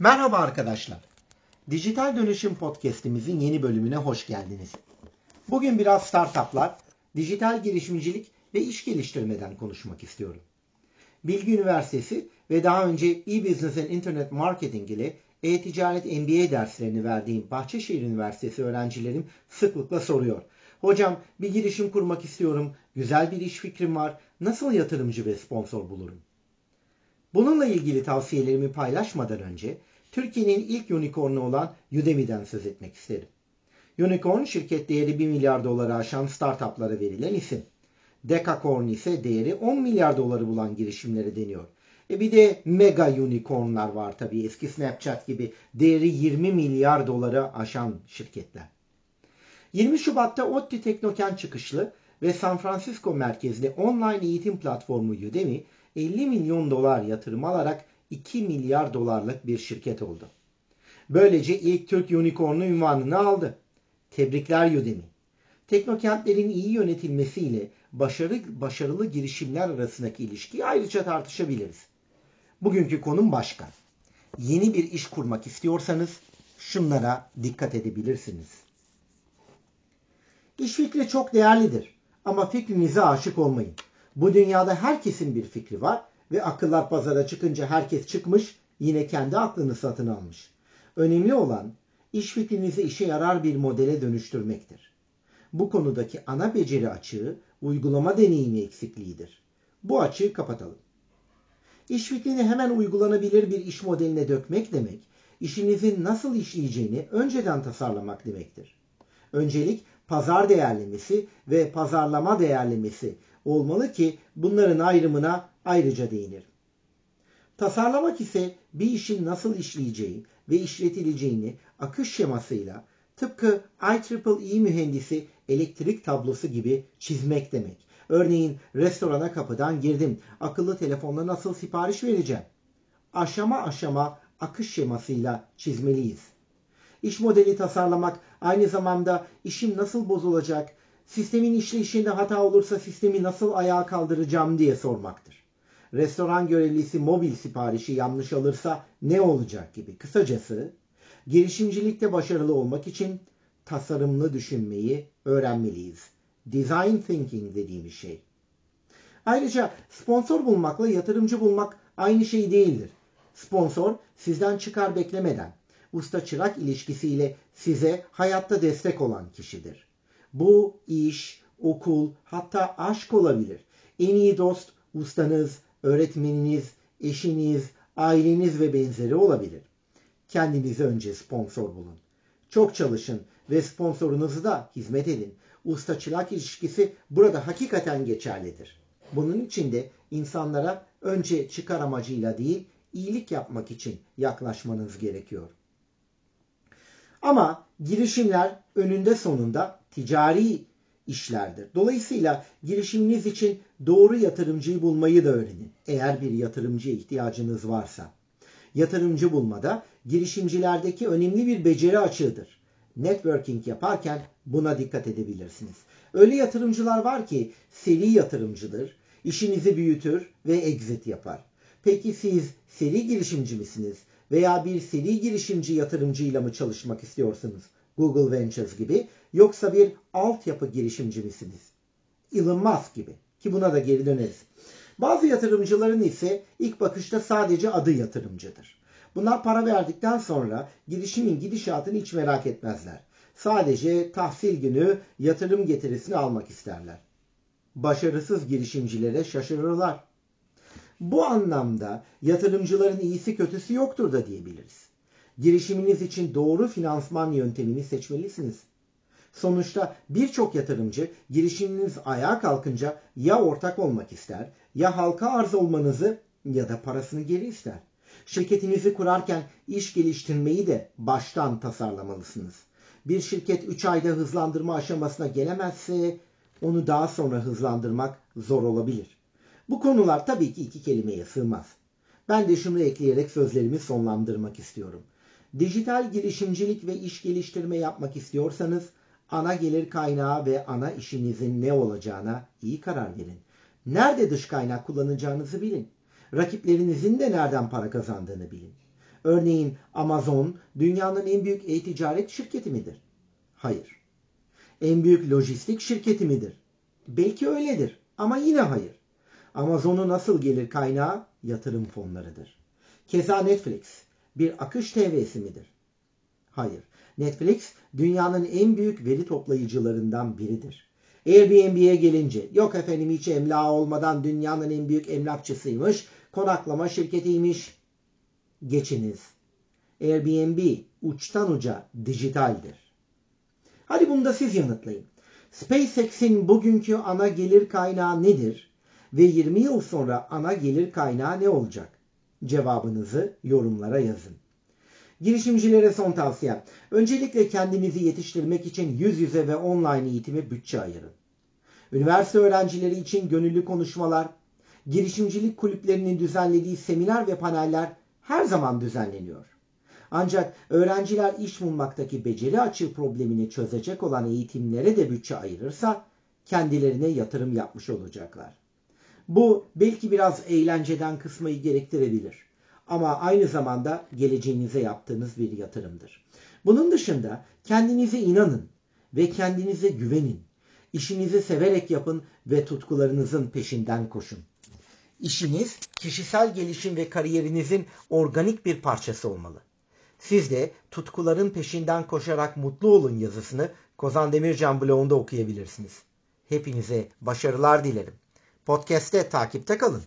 Merhaba arkadaşlar. Dijital Dönüşüm Podcast'imizin yeni bölümüne hoş geldiniz. Bugün biraz startuplar, dijital girişimcilik ve iş geliştirmeden konuşmak istiyorum. Bilgi Üniversitesi ve daha önce e-Business and Internet Marketing ile e-ticaret MBA derslerini verdiğim Bahçeşehir Üniversitesi öğrencilerim sıklıkla soruyor. Hocam bir girişim kurmak istiyorum, güzel bir iş fikrim var, nasıl yatırımcı ve sponsor bulurum? Bununla ilgili tavsiyelerimi paylaşmadan önce Türkiye'nin ilk unicornu olan Udemy'den söz etmek isterim. Unicorn şirket değeri 1 milyar doları aşan startuplara verilen isim. Decacorn ise değeri 10 milyar doları bulan girişimlere deniyor. E bir de mega unicornlar var tabii eski Snapchat gibi değeri 20 milyar doları aşan şirketler. 20 Şubat'ta ODTÜ Teknokent çıkışlı ve San Francisco merkezli online eğitim platformu Udemy 50 milyon dolar yatırım alarak 2 milyar dolarlık bir şirket oldu. Böylece ilk Türk Unicorn'u ünvanını aldı. Tebrikler Udemy. Teknokentlerin iyi yönetilmesiyle başarı, başarılı girişimler arasındaki ilişkiyi ayrıca tartışabiliriz. Bugünkü konum başka. Yeni bir iş kurmak istiyorsanız şunlara dikkat edebilirsiniz. İş fikri çok değerlidir ama fikrinize aşık olmayın. Bu dünyada herkesin bir fikri var ve akıllar pazara çıkınca herkes çıkmış yine kendi aklını satın almış. Önemli olan iş fikrinizi işe yarar bir modele dönüştürmektir. Bu konudaki ana beceri açığı uygulama deneyimi eksikliğidir. Bu açığı kapatalım. İş fikrini hemen uygulanabilir bir iş modeline dökmek demek, işinizin nasıl işleyeceğini önceden tasarlamak demektir. Öncelik pazar değerlemesi ve pazarlama değerlemesi olmalı ki bunların ayrımına ayrıca değinir. Tasarlamak ise bir işin nasıl işleyeceği ve işletileceğini akış şemasıyla tıpkı IEEE mühendisi elektrik tablosu gibi çizmek demek. Örneğin restorana kapıdan girdim. Akıllı telefonla nasıl sipariş vereceğim? Aşama aşama akış şemasıyla çizmeliyiz. İş modeli tasarlamak aynı zamanda işim nasıl bozulacak, sistemin işleyişinde hata olursa sistemi nasıl ayağa kaldıracağım diye sormaktır. Restoran görevlisi mobil siparişi yanlış alırsa ne olacak gibi. Kısacası girişimcilikte başarılı olmak için tasarımlı düşünmeyi öğrenmeliyiz. Design thinking dediğimiz şey. Ayrıca sponsor bulmakla yatırımcı bulmak aynı şey değildir. Sponsor sizden çıkar beklemeden usta çırak ilişkisiyle size hayatta destek olan kişidir. Bu iş, okul, hatta aşk olabilir. En iyi dost ustanız, öğretmeniniz, eşiniz, aileniz ve benzeri olabilir. Kendinize önce sponsor bulun. Çok çalışın ve sponsorunuzu da hizmet edin. Usta çırak ilişkisi burada hakikaten geçerlidir. Bunun için de insanlara önce çıkar amacıyla değil, iyilik yapmak için yaklaşmanız gerekiyor. Ama girişimler önünde sonunda ticari işlerdir. Dolayısıyla girişiminiz için doğru yatırımcıyı bulmayı da öğrenin. Eğer bir yatırımcıya ihtiyacınız varsa. Yatırımcı bulmada girişimcilerdeki önemli bir beceri açığıdır. Networking yaparken buna dikkat edebilirsiniz. Öyle yatırımcılar var ki seri yatırımcıdır, işinizi büyütür ve exit yapar. Peki siz seri girişimci misiniz? Veya bir seri girişimci yatırımcıyla mı çalışmak istiyorsunuz? Google Ventures gibi yoksa bir altyapı girişimci misiniz? Elon Musk gibi ki buna da geri döneriz. Bazı yatırımcıların ise ilk bakışta sadece adı yatırımcıdır. Bunlar para verdikten sonra girişimin gidişatını hiç merak etmezler. Sadece tahsil günü yatırım getirisini almak isterler. Başarısız girişimcilere şaşırırlar. Bu anlamda yatırımcıların iyisi kötüsü yoktur da diyebiliriz. Girişiminiz için doğru finansman yöntemini seçmelisiniz. Sonuçta birçok yatırımcı girişiminiz ayağa kalkınca ya ortak olmak ister, ya halka arz olmanızı ya da parasını geri ister. Şirketinizi kurarken iş geliştirmeyi de baştan tasarlamalısınız. Bir şirket 3 ayda hızlandırma aşamasına gelemezse onu daha sonra hızlandırmak zor olabilir. Bu konular tabii ki iki kelimeye sığmaz. Ben de şunu ekleyerek sözlerimi sonlandırmak istiyorum. Dijital girişimcilik ve iş geliştirme yapmak istiyorsanız ana gelir kaynağı ve ana işinizin ne olacağına iyi karar verin. Nerede dış kaynak kullanacağınızı bilin. Rakiplerinizin de nereden para kazandığını bilin. Örneğin Amazon dünyanın en büyük e-ticaret şirketi midir? Hayır. En büyük lojistik şirketi midir? Belki öyledir ama yine hayır. Amazon'un asıl gelir kaynağı yatırım fonlarıdır. Keza Netflix bir akış TV'si midir? Hayır. Netflix dünyanın en büyük veri toplayıcılarından biridir. Airbnb'ye gelince yok efendim hiç emlak olmadan dünyanın en büyük emlakçısıymış, konaklama şirketiymiş. Geçiniz. Airbnb uçtan uca dijitaldir. Hadi bunu da siz yanıtlayın. SpaceX'in bugünkü ana gelir kaynağı nedir? Ve 20 yıl sonra ana gelir kaynağı ne olacak? Cevabınızı yorumlara yazın. Girişimcilere son tavsiyem. Öncelikle kendinizi yetiştirmek için yüz yüze ve online eğitime bütçe ayırın. Üniversite öğrencileri için gönüllü konuşmalar, girişimcilik kulüplerinin düzenlediği seminer ve paneller her zaman düzenleniyor. Ancak öğrenciler iş bulmaktaki beceri açığı problemini çözecek olan eğitimlere de bütçe ayırırsa kendilerine yatırım yapmış olacaklar. Bu belki biraz eğlenceden kısmayı gerektirebilir. Ama aynı zamanda geleceğinize yaptığınız bir yatırımdır. Bunun dışında kendinize inanın ve kendinize güvenin. İşinizi severek yapın ve tutkularınızın peşinden koşun. İşiniz kişisel gelişim ve kariyerinizin organik bir parçası olmalı. Siz de tutkuların peşinden koşarak mutlu olun yazısını Kozan Demircan blogunda okuyabilirsiniz. Hepinize başarılar dilerim. Podcast'te takipte kalın.